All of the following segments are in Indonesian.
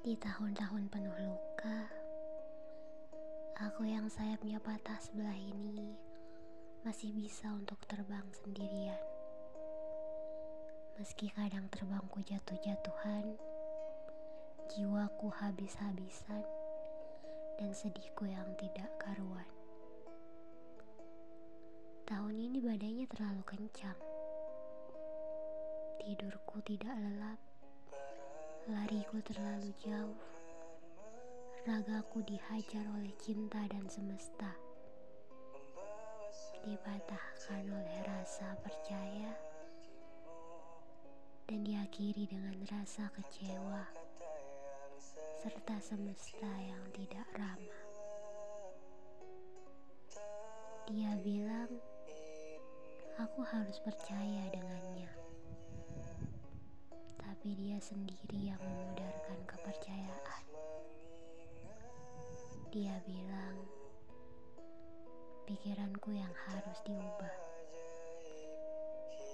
Di tahun-tahun penuh luka, aku yang sayapnya patah sebelah ini masih bisa untuk terbang sendirian. Meski kadang terbangku jatuh-jatuhan, jiwaku habis-habisan, dan sedihku yang tidak karuan. Tahun ini badainya terlalu kencang. Tidurku tidak lelap Lariku terlalu jauh. Ragaku dihajar oleh cinta dan semesta. Dipatahkan oleh rasa percaya dan diakhiri dengan rasa kecewa serta semesta yang tidak ramah. Dia bilang, "Aku harus percaya dengannya." Sendiri yang memudarkan kepercayaan. Dia bilang, pikiranku yang harus diubah,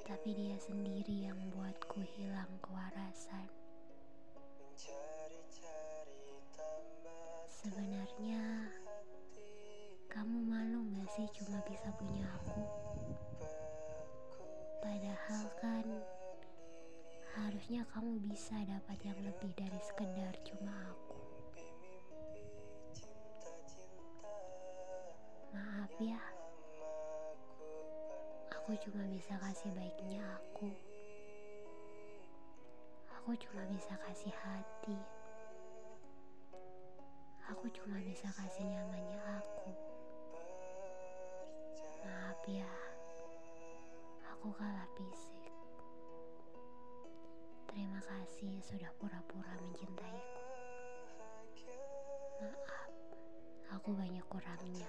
tapi dia sendiri yang membuatku hilang kewarasan. Sebenarnya, kamu malu gak sih cuma bisa punya aku? Padahal kan Harusnya kamu bisa dapat yang lebih dari sekedar cuma aku. Maaf ya, aku cuma bisa kasih baiknya aku. Aku cuma bisa kasih hati. Aku cuma bisa kasih nyamannya aku. Maaf ya, aku kalah fisik. Terima kasih sudah pura-pura mencintaiku. Maaf, aku banyak kurangnya.